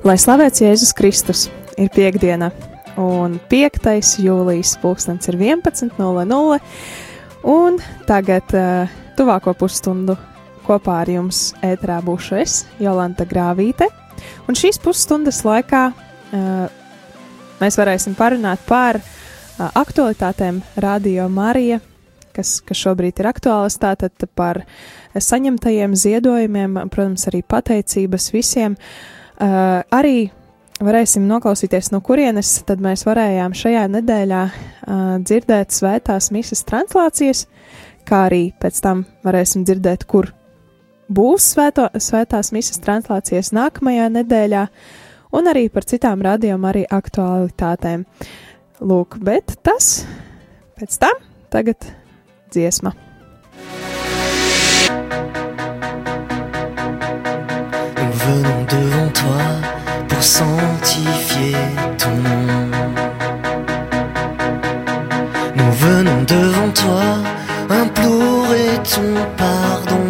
Lai slavēts Jēzus Kristus, ir piekdiena, un 5. jūlijas pulkstenis ir 11.00, un tagad uh, tuvāko pusstundu kopā ar jums ētrā būšu es, Jolanta Grāvīte, un šīs pusstundas laikā uh, mēs varēsim parunāt par uh, aktualitātēm Radio Marija, kas, kas šobrīd ir aktuālas, tātad par saņemtajiem ziedojumiem, protams, arī pateicības visiem. Uh, Uh, arī varēsim noklausīties, no kurienes tad mēs varējām šajā nedēļā uh, dzirdēt svētās misijas translācijas, kā arī pēc tam varēsim dzirdēt, kur būs svēto, svētās misijas translācijas nākamajā nedēļā, un arī par citām radījuma arī aktualitātēm. Lūk, bet tas pēc tam tagad dziesma. Venons sanctifier ton nom. Nous venons devant toi implorer ton pardon.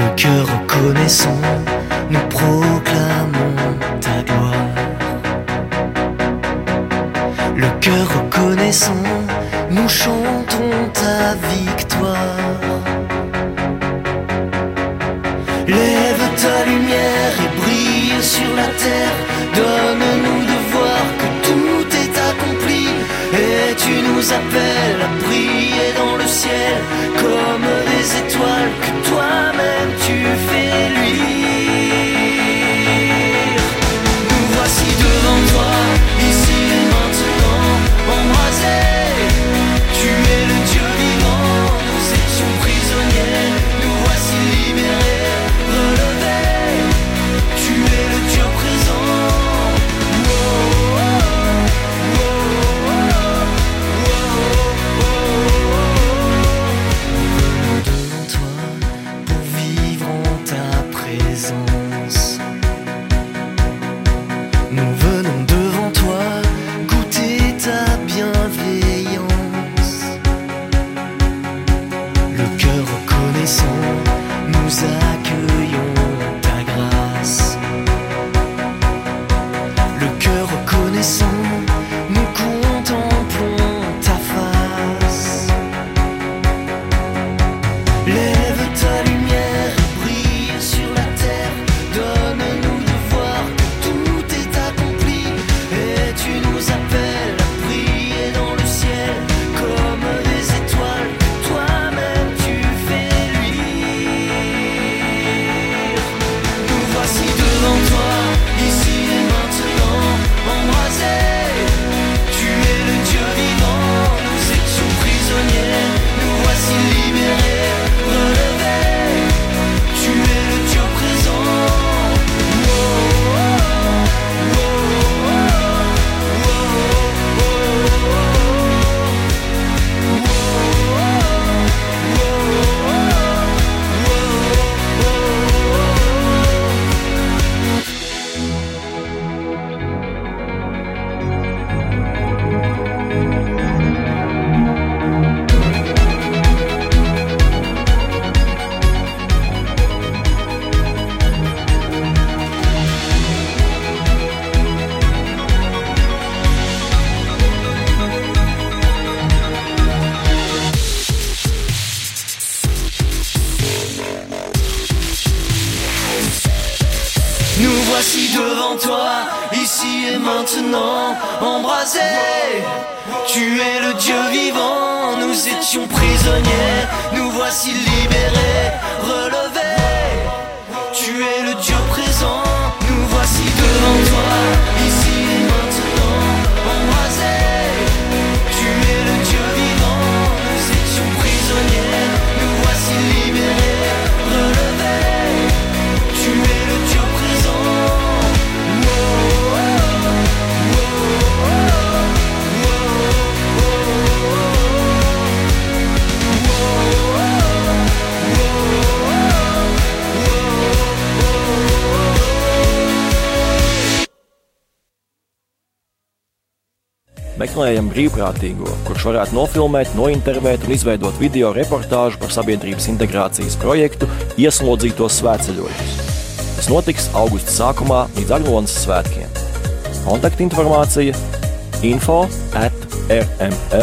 Le cœur reconnaissant, nous proclamons ta gloire. Le cœur reconnaissant, nous chantons ta victoire. Donne-nous de voir que tout est accompli. Et tu nous appelles à briller dans le ciel comme des étoiles He's. Meklējam brīvprātīgo, kurš varētu nofilmēt, nointervēt un izveidot video reportāžu par sabiedrības integrācijas projektu Ieslodzītos svētceļojumus. Tas notiks augusta sākumā līdz Aglons svētkiem. Kontaktinformācija info at rml.lv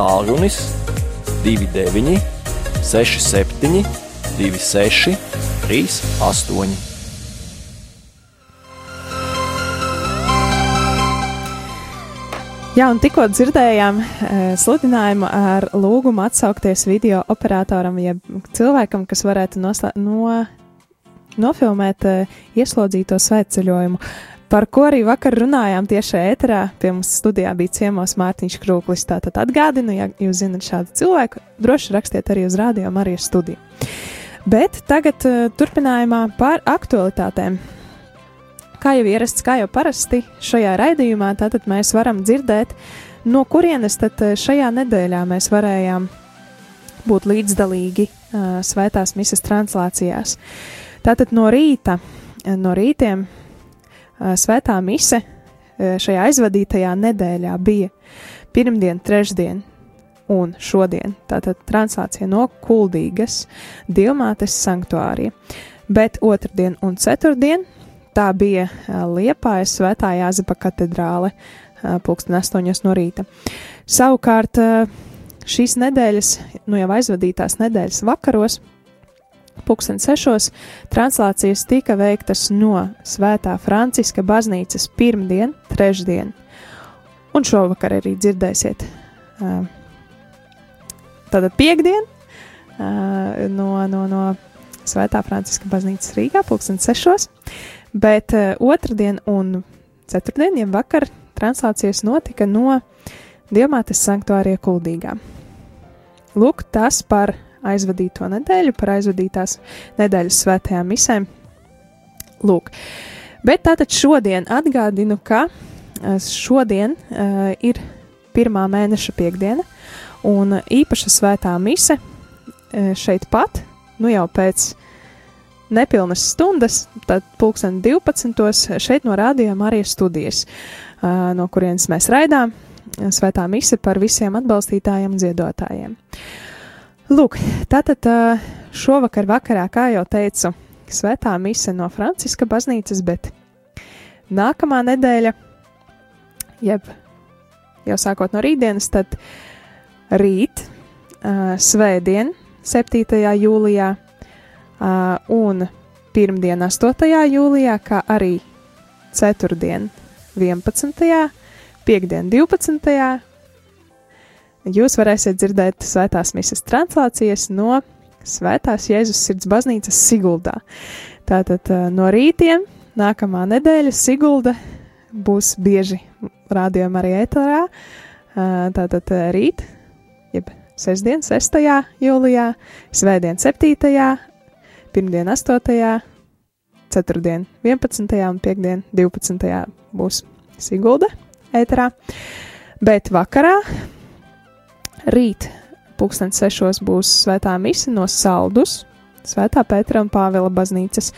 tālrunis 29 67 26 38. Jā, un tikko dzirdējām uh, sludinājumu ar lūgumu atsaukties video operatoram, jeb cilvēkam, kas varētu noslē, no, nofilmēt uh, ieslodzīto svētceļojumu, par ko arī vakar runājām tieši ēterā. Pie mums studijā bija ciemos Mārtiņš Krūklis. Tātad atgādinu, ja jūs zinat šādu cilvēku, droši rakstiet arī uz rādio Marijas studiju. Bet tagad uh, turpinājumā par aktualitātēm. Kā jau ierasts, kā jau parasti šajā raidījumā, tātad mēs varam dzirdēt, no kurienes tad eh, šajā nedēļā mēs varējām būt līdzdalīgi uh, svētās misas translācijās. Tātad no rīta, no rītiem uh, svētā mise uh, šajā aizvadītajā nedēļā bija pirmdien, trešdien un šodien. Tātad translācija no Kuldīgas, Dievmātes sanktuārija. Bet otrdien un ceturtdien tā bija Liepājas Svētā Jāzepa katedrāle, pulksten 8 no rīta. Savukārt šīs nedēļas, nu jau aizvadītās nedēļas vakaros, pulksten 6. translācijas tika veiktas no Svētā Franciska baznīcas pirmdien, trešdien, un šovakar arī dzirdēsiet. Tātad piekdien no, no, no Svētā Franciska baznīcas Rīgā, pulksten 6 bet uh, otrdien un ceturtdien, ja vakar, translācijas notika no Dievmātes sanktuārija Kuldīgā. Lūk, tas par aizvadīto nedēļu, par aizvadītās nedēļas svētajām misēm. Lūk, bet tātad šodien atgādinu, ka šodien uh, ir pirmā mēneša piekdiena, un īpaša svētā mise uh, šeit pat, nu jau pēc nepilnas stundas, tad pulksten 12. šeit no rādījuma arī studijas, no kurienes mēs raidām svētā mise par visiem atbalstītājiem un ziedotājiem. Lūk, tātad šovakar vakarā, kā jau teicu, svētā mise no Franciska baznīcas, bet nākamā nedēļa, jeb jau sākot no rītdienas, tad rīt, svētdien, 7. jūlijā, un pirmdien, 8. jūlijā, kā arī ceturtdien, 11. piekdien, 12. jūs varēsiet dzirdēt svētās misijas translācijas no Svētās Jēzus sirds baznīcas Siguldā. Tātad uh, no rītiem nākamā nedēļa Sigulda būs bieži rādījuma arī ēterā. Uh, tātad rīt, jeb sestdien, 6. jūlijā, svētdien, 7 pirmdien 8., ceturtdien 11. un piekdien 12. būs Sigulda ēterā. Bet vakarā, rīt, pulkstens sešos būs svētā mise no Saldus, Svētā Pētera un Pāvila baznīcas,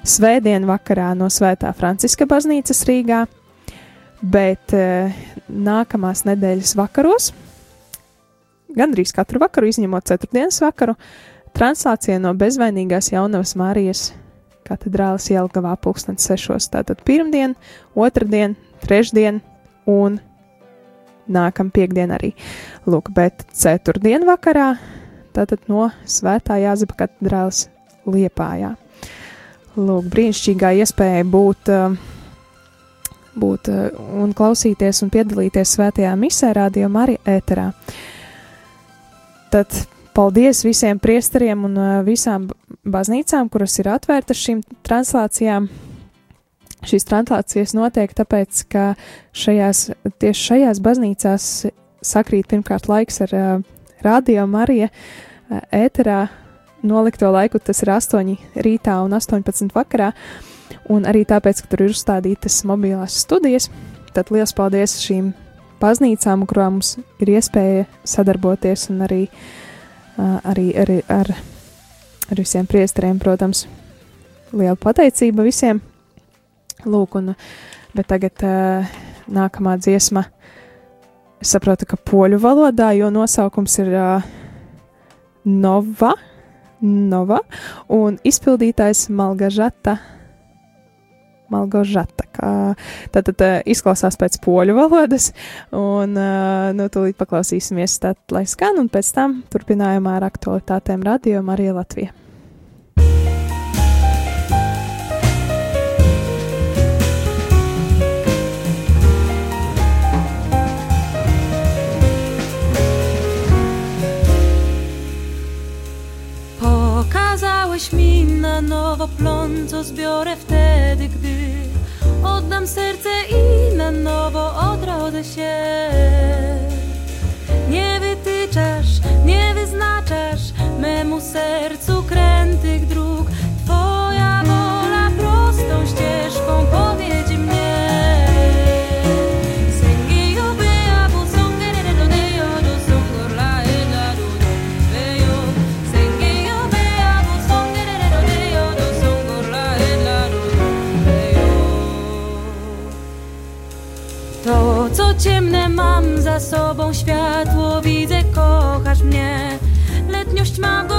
svētdien vakarā no Svētā Franciska baznīcas Rīgā, bet e, nākamās nedēļas vakaros, gandrīz katru vakaru, izņemot ceturtdienas vakaru, Translācija no bezvainīgās jaunavas Marijas katedrāles Jelgavā pulkstens sešos. Tātad pirmdien, otrdien, trešdien un nākam piekdien arī. Lūk, bet ceturtdien vakarā, tātad no Svētā Jāzepa katedrāles Liepājā. Lūk, brīnišķīgā iespēja būt, būt un klausīties un piedalīties svētajā misē, radio Marija ēterā. Tad Paldies visiem priesteriem un uh, visām baznīcām, kuras ir atvērtas šīm translācijām. Šīs translācijas notiek tāpēc, ka šajās, tieši šajās baznīcās sakrīt pirmkārt laiks ar uh, radio Marija uh, ēterā nolikto laiku, tas ir 8 rītā un 18 vakarā, un arī tāpēc, ka tur ir uzstādītas mobilās studijas. Tad liels paldies šīm baznīcām, kurām mums ir iespēja sadarboties un arī uh, arī, arī ar, ar visiem priesteriem, protams, liela pateicība visiem. Lūk, un, bet tagad nākamā dziesma, es saprotu, ka poļu valodā, jo nosaukums ir uh, Nova, Nova un izpildītājs Malgažata. Malgožata, kā tātad tā, izklausās pēc poļu valodas, un, uh, nu, tūlīt paklausīsimies tad, lai skan, un pēc tam turpinājumā ar aktualitātēm radio Marija Latvija. Pokazałeś mi na nowo plon, co zbiorę wtedy, gdy oddam serce i na nowo odrodzę się. Nie wytyczasz, nie wyznaczasz memu sercu krętych dróg. Twoja wola prostą ścieżką mam za sobą, światło widzę, kochasz mnie. Letniość ma gorącą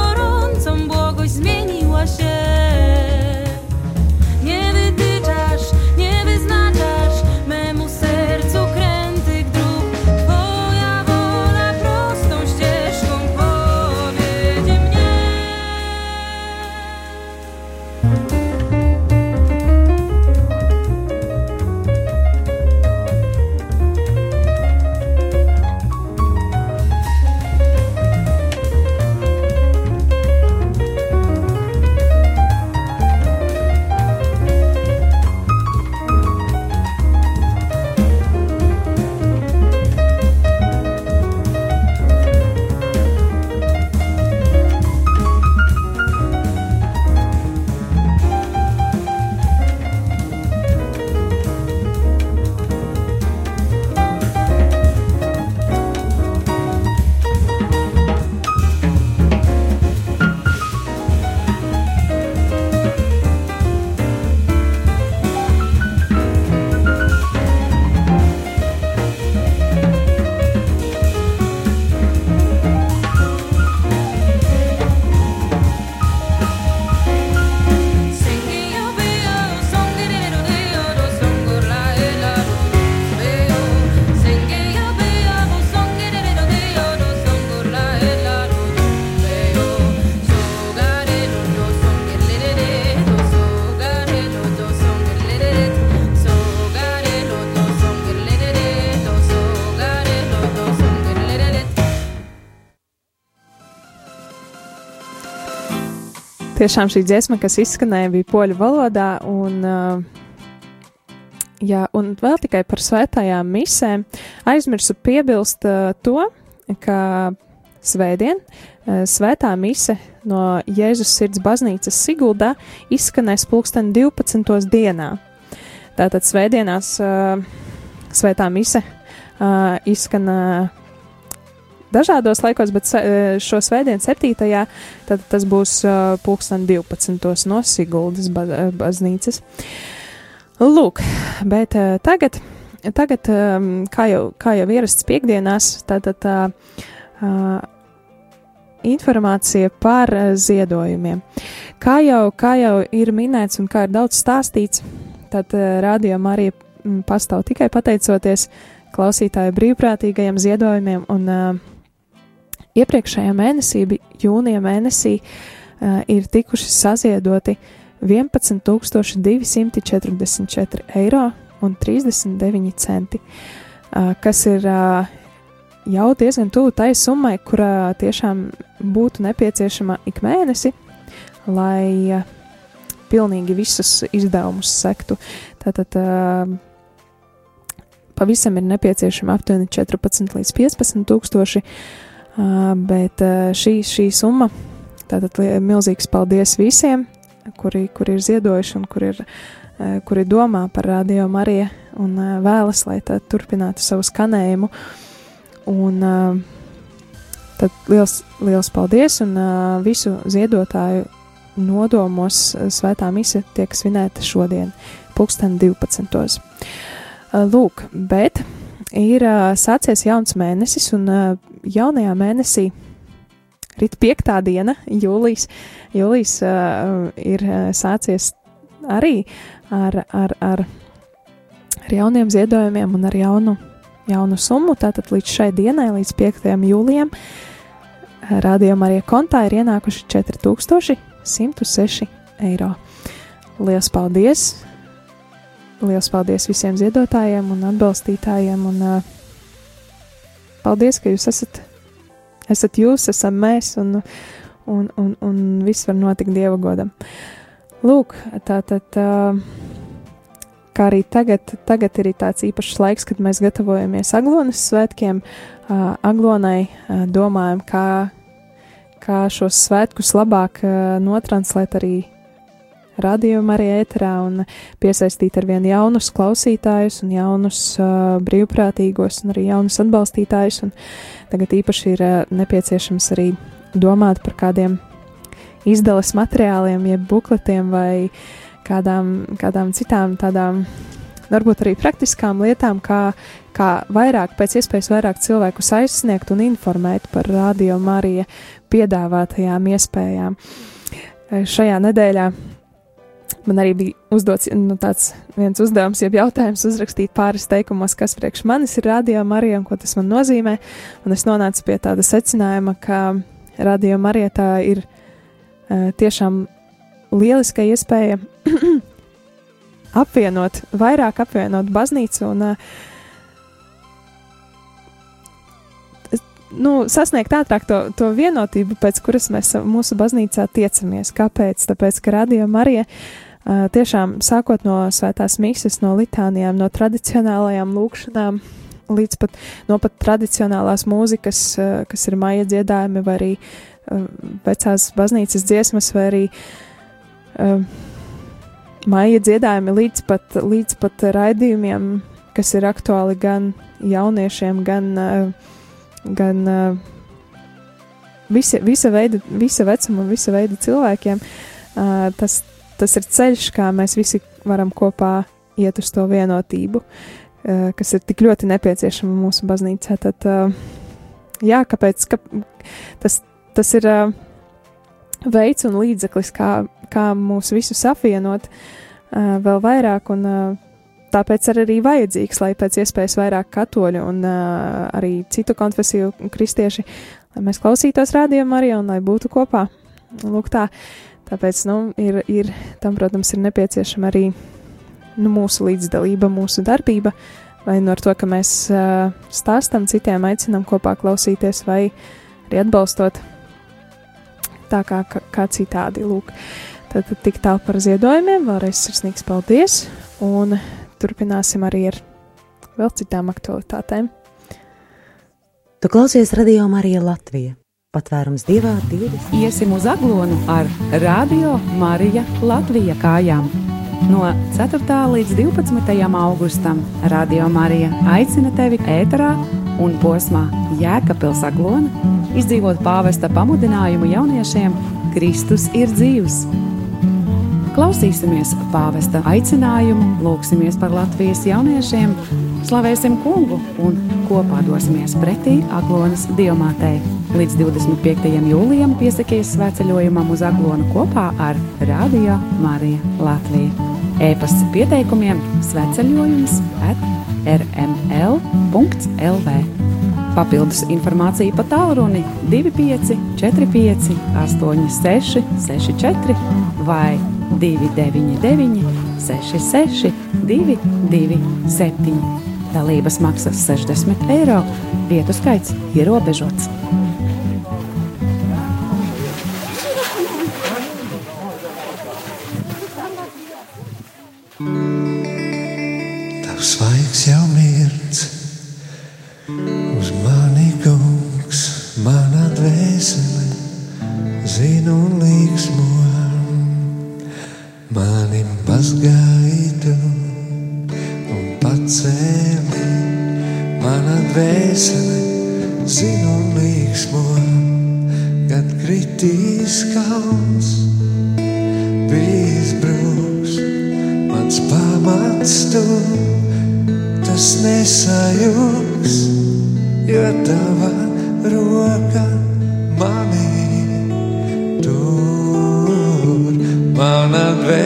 Tiešām šī dziesma, kas izskanēja, bija poļu valodā, un, uh, jā, un vēl tikai par svētajām misēm aizmirsu piebilst uh, to, ka svētdien uh, svētā mise no Jēzus sirds baznīcas Siguldā izskanēs pulksten 12. dienā. Tātad svētdienās uh, svētā mise uh, izskan uh, dažādos laikos, bet eh, šo svētdienu, 7. tad tas būs uh, pulksten 12. no Siguldas eh, baznīcas. Lūk, bet tagad, tagad kā, jau, kā jau ierasts piekdienās, tātad informācija par ziedojumiem. Kā jau, kā jau ir minēts un kā ir daudz stāstīts, tad Marija mm, pastāv tikai pateicoties klausītāju brīvprātīgajiem ziedojumiem un uh, iepriekšējā mēnesī, jūnija mēnesī, uh, ir tikuši saziedoti 11,244 eiro un 39 centi, uh, kas ir uh, jau diezgan tuvu tai summai, kurā tiešām būtu nepieciešama ik mēnesi, lai uh, pilnīgi visus izdevumus sektu. Tātad uh, pavisam ir nepieciešama aptuveni 14 līdz 15 tūkstoši, uh, bet šī, šī summa, tātad milzīgs paldies visiem, kuri, kuri ir ziedojuši un kuri ir, kuri domā par radio Mariju un vēlas, lai tā turpinātu savu skanējumu. Un tad liels, liels paldies un visu ziedotāju nodomos svētā mise tiek svinēta šodien, pulksten 12. Uh, Lūk, bet ir sācies jauns mēnesis, un jaunajā mēnesī rīt piektā diena, jūlijas. Jūlijas uh, ir sācies arī ar, ar, ar, ar jauniem ziedojumiem un ar jaunu, jaunu summu. Tātad līdz šai dienai, līdz 5. jūlijam, rādījumā arī kontā ir ienākuši 4106 eiro. Lielas paldies! Lielas paldies visiem ziedotājiem un atbalstītājiem! Un, uh, paldies, ka jūs esat, esat jūs, esam mēs, un, un, un, un viss var notikt Dieva godam. Lūk, tā tad. Kā arī tagad, tagad ir tāds īpašs laiks, kad mēs gatavojamies Aglonas svētkiem. Aglonai domājam, kā, kā šos svētkus labāk notranslēt arī radījumā, arī ēterā un piesaistīt ar vien jaunus klausītājus un jaunus uh, brīvprātīgos un arī jaunus atbalstītājus. Un tagad īpaši ir uh, nepieciešams arī domāt par kādiem izdales materiāliem, jeb bukletiem vai kādām, kādām citām tādām, varbūt arī praktiskām lietām, kā, kā vairāk, pēc iespējas vairāk cilvēkus aizsniegt un informēt par radio Marija piedāvātajām iespējām. Šajā nedēļā man arī bija uzdots nu, tāds viens uzdevums, jeb jautājums uzrakstīt pāris teikumos, kas priekš manis ir radio Marija un ko tas man nozīmē. Un es nonācu pie tāda secinājuma, ka radio Marija tā ir uh, tiešām lieliska iespēja apvienot, vairāk apvienot baznīcu un uh, nu, sasniegt ātrāk to, to vienotību, pēc kuras mēs mūsu baznīcā tiecamies. Kāpēc? Tāpēc, ka Marija uh, tiešām sākot no svētās mīsas, no litānijām, no tradicionālajām lūkšanām, līdz pat no pat tradicionālās mūzikas, kas ir maija dziedājumi, vai arī vecās baznīcas dziesmas, vai arī maija dziedājumi līdz pat, līdz pat raidījumiem, kas ir aktuāli gan jauniešiem, gan, gan visi, visa, veida, visa vecuma visa veida cilvēkiem. Tas, tas ir ceļš, kā mēs visi varam kopā iet uz to vienotību, uh, kas ir tik ļoti nepieciešama mūsu baznīcā. Tad, uh, jā, kāpēc? Ka, tas, tas ir uh, veids un līdzeklis, kā, kā mūs visus apvienot uh, vēl vairāk, un uh, tāpēc ir arī vajadzīgs, lai pēc iespējas vairāk katoļu un uh, arī citu konfesiju kristieši, lai mēs klausītos rādījumu arī un lai būtu kopā. Lūk tā, tāpēc, nu, ir, ir tam, protams, ir nepieciešama arī nu, mūsu līdzdalība, mūsu darbība, vai no to, ka mēs uh, stāstam citiem, aicinam kopā klausīties, vai arī atbalstot tā kā, kā, kā citādi. Lūk. Tad, tad tik tālu par ziedojumiem, vēlreiz sirsnīgs paldies, un turpināsim arī ar vēl citām aktualitātēm. Tu klausies radio Marija Latvija. Patvērums divā, divas. Iesim uz aglonu ar Radio Marija Latvija kājām. No 4. līdz 12. augustam Radio Marija aicina tevi ēterā un posmā Jēkabils aglona izdzīvot pāvesta pamudinājumu jauniešiem Kristus ir dzīvs. Klausīsimies pāvesta aicinājumu, lūgsimies par Latvijas jauniešiem, slavēsim kungu un kopā dosimies pretī Aglonas diamātei. Līdz 25. jūlijam piesakies svētceļojumam uz Aglonu kopā ar Radio Mariju Latviju. E-pasts pieteikumiem svētceļojums at rml.lv. Papildus informācija pa tālruni 25 45 86 64 vai 299 66 227. Dalības maksas 60 eiro, vietu skaits ierobežots.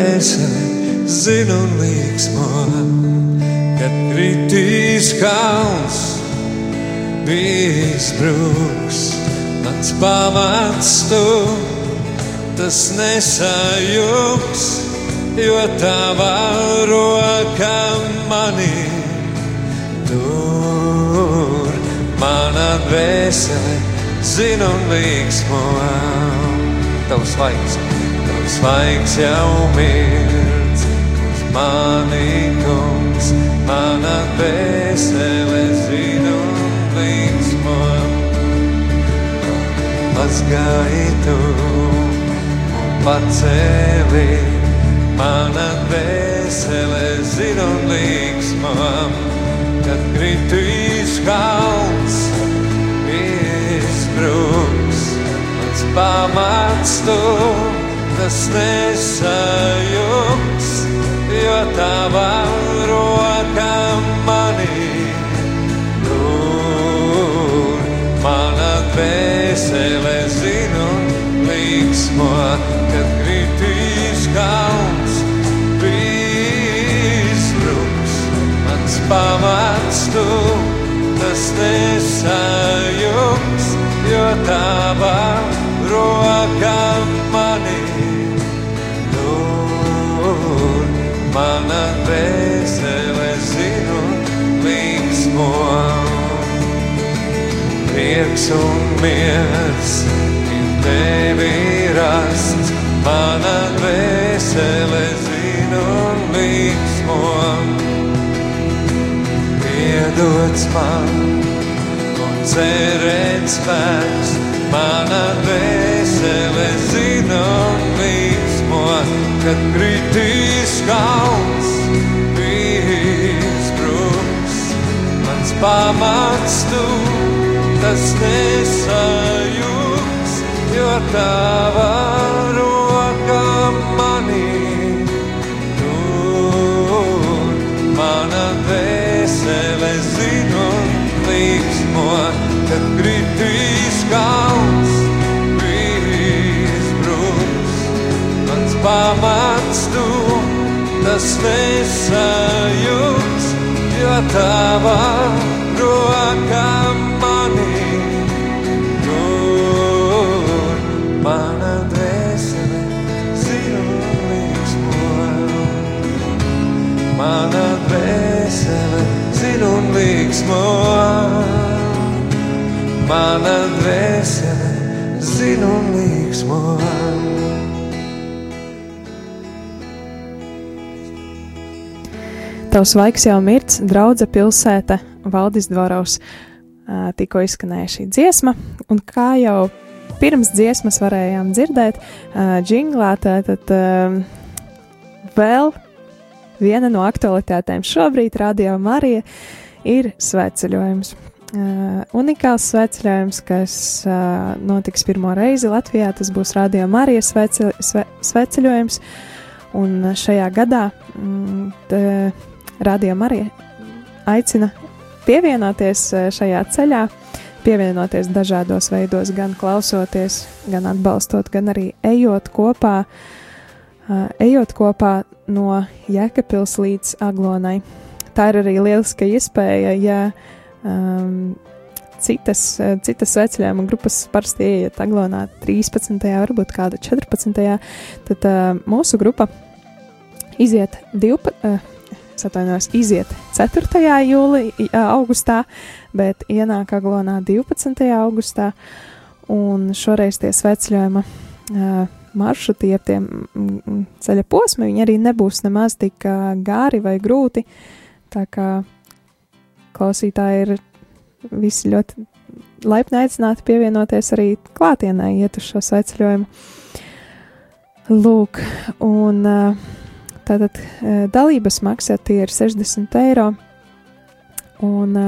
Dvēsele zina un līksmo, kad kritīs kalns, bijis brūks, mans pamats tu, tas nesajūgs, jo tava roka manī tur. Mana dvēsele zina un tavs svaigs, tavs svaigs jau mirds, uz mani kungs, mana dvēsele zina un līksmo. Mazgaitu un pacēli, mana dvēsele zina un līksmo, kad kritīs kalns izbruks, mans pamats tu, tas nesajūgs, jo tava roka manī tur. Mana dvēsele zinu līksmo, kad kritīs kalns izbruks, mans pamats tu, tas nesajūgs, jo tava Prieks un miers ir tevi rasts, mana dvēsele zinu un līksmo iedots man un cerēt spēks. Mana dvēsele zina un līksmo, kad kritīs kalns, bijis brūks. Mans pamats tu, tas nesajūgs, jo tava roka manī tur. Mana dvēsele zina un līksmo, kad kritīs kalns, bijis brūks. Mans pamats tu, tas nesajūgs, jo tava roka manī Tavs laiks jau mirts, draudze pilsēta, Valdis Dvorovs. Tikko izskanēja šī dziesma, un kā jau pirms dziesmas varējām dzirdēt, ā, džinglā, tātad vēl viena no aktualitātēm šobrīd Radio Marija ir sveceļojums. Uh, unikāls sveceļojums, kas uh, notiks pirmo reizi Latvijā. Tas būs Radio Marijas svece, sve, sveceļojums. Un šajā gadā mm, t, Radio Marija aicina pievienoties uh, šajā ceļā, pievienoties dažādos veidos, gan klausoties, gan atbalstot, gan arī ejot kopā, uh, ejot kopā no Jēkabpils līdz Aglonai. Tā ir arī lieliska iespēja, ja um, citas, eh, citas sveceļojuma grupas parasti ieiet Aglonā 13. varbūt kāda 14. Tad uh, mūsu grupa iziet 12. Uh, Atvainojos, iziet 4. jūlijā, augustā, bet ienāk Aglonā 12. augustā. Un šoreiz tie sveceļojuma uh, maršruti, jeb tie ceļa posmi, viņi arī nebūs nemaz tik gāri vai grūti. Tā kā klausītāji ir visi ļoti laipni aicināti pievienoties arī klātienē, iet uz šo sveceļojumu. Lūk, un ā, tātad ā, dalības maksa tie ir 60 eiro. Un ā,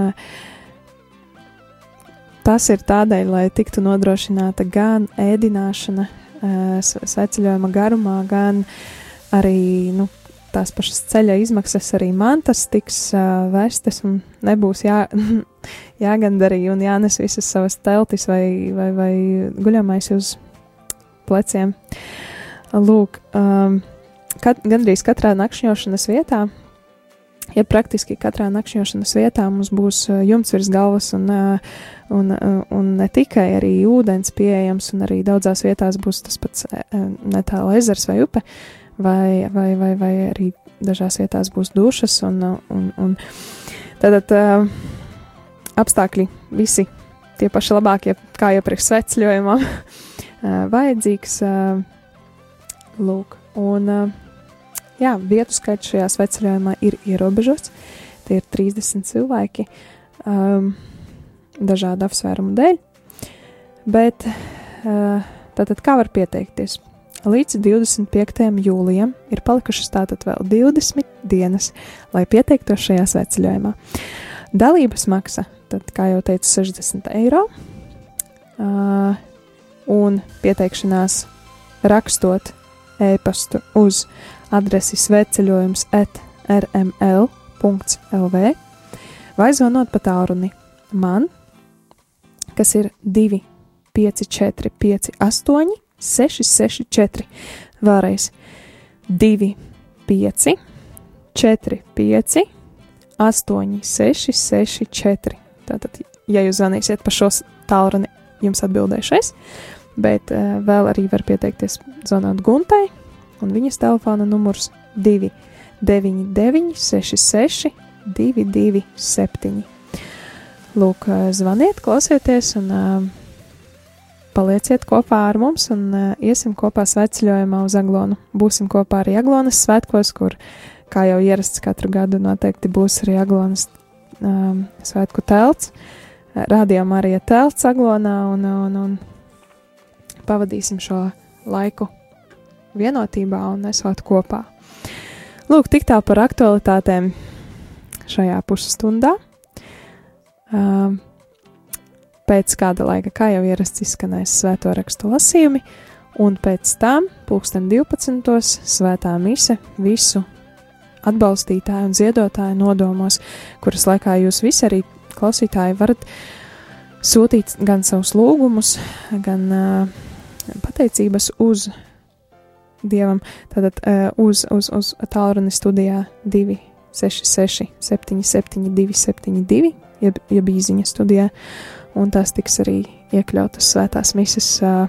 tas ir tādēļ, lai tiktu nodrošināta gan ēdināšana, uh, sveceļojuma garumā, gan arī nu, tās pašas ceļa izmaksas, arī mantas tiks uh, vestas un nebūs jā, jāgandarī un jānes visas savas teltis vai, vai, vai guļamais uz pleciem. Lūk, um, kat, gandrīz katrā nakšņošanas vietā, ja praktiski katrā nakšņošanas vietā mums būs uh, jumts virs galvas un, uh, un, uh, un ne tikai arī ūdens pieejams, un arī daudzās vietās būs tas pats netālu ezers vai upe, vai, vai, vai, vai arī dažās vietās būs dušas, un, un, un tātad apstākļi visi tie paši labākie, kā iepriekš svecļojumā, uh, vajadzīgs. Lūk, un uh, jā, vietu skaits šajā sveceļojumā ir ierobežots. Tie ir 30 cilvēki um, dažādu apsvērumu dēļ. Bet uh, tātad kā var pieteikties? Līdz 25. jūlijam ir palikušas tātad vēl 20 dienas, lai pieteiktos šajā sveceļojumā. Dalības maksa, tad, kā jau teicu, 60 eiro. Uh, un pieteikšanās rakstot e-pastu uz adresi sveceļojums at rml.lv vai zvanot pa tālruni man, kas ir 2, 5, 4, 5, 8, 6, 6, 4. Vēlreiz 2, 5, 4, 5, 8, 6, 6, 4. Tātad, ja jūs zvanīsiet pa šo tālruni, jums atbildēšu es, bet uh, vēl arī var pieteikties zvanot Guntai, un viņas telefona numurs 2, 9, 9, 6, 6, 2, 2, 7. Lūk, uh, zvaniet, klausieties, un uh, palieciet kopā ar mums, un uh, iesim kopā sveceļojumā uz Aglonu. Būsim kopā arī Aglonas svētkos, kur, kā jau ierasts katru gadu, noteikti būs arī Aglonas um, svētku telts. Rādījumā arī telts Aglonā, un, un, un pavadīsim šo laiku vienotībā un esot kopā. Lūk, tik tā par aktualitātēm šajā pusstundā. Um, pēc kāda laika, kā jau ierasts, izskanēs svēto rakstu lasījumi, un pēc tam, pulksten 12. svētā mise visu atbalstītāju un ziedotāju nodomos, kuras laikā jūs visi arī klausītāji varat sūtīt gan savus lūgumus, gan uh, pateicības uz Dievam, tātad uh, uz, uz, uz tālruni studijā 266 77 272, jeb, jeb īziņa studijā, un tās tiks arī iekļautas svētās mises uh,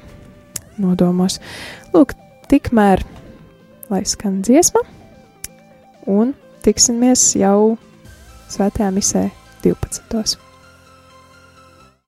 nodomos. Lūk, tikmēr, lai skan dziesma, un tiksimies jau svētajā misē 12.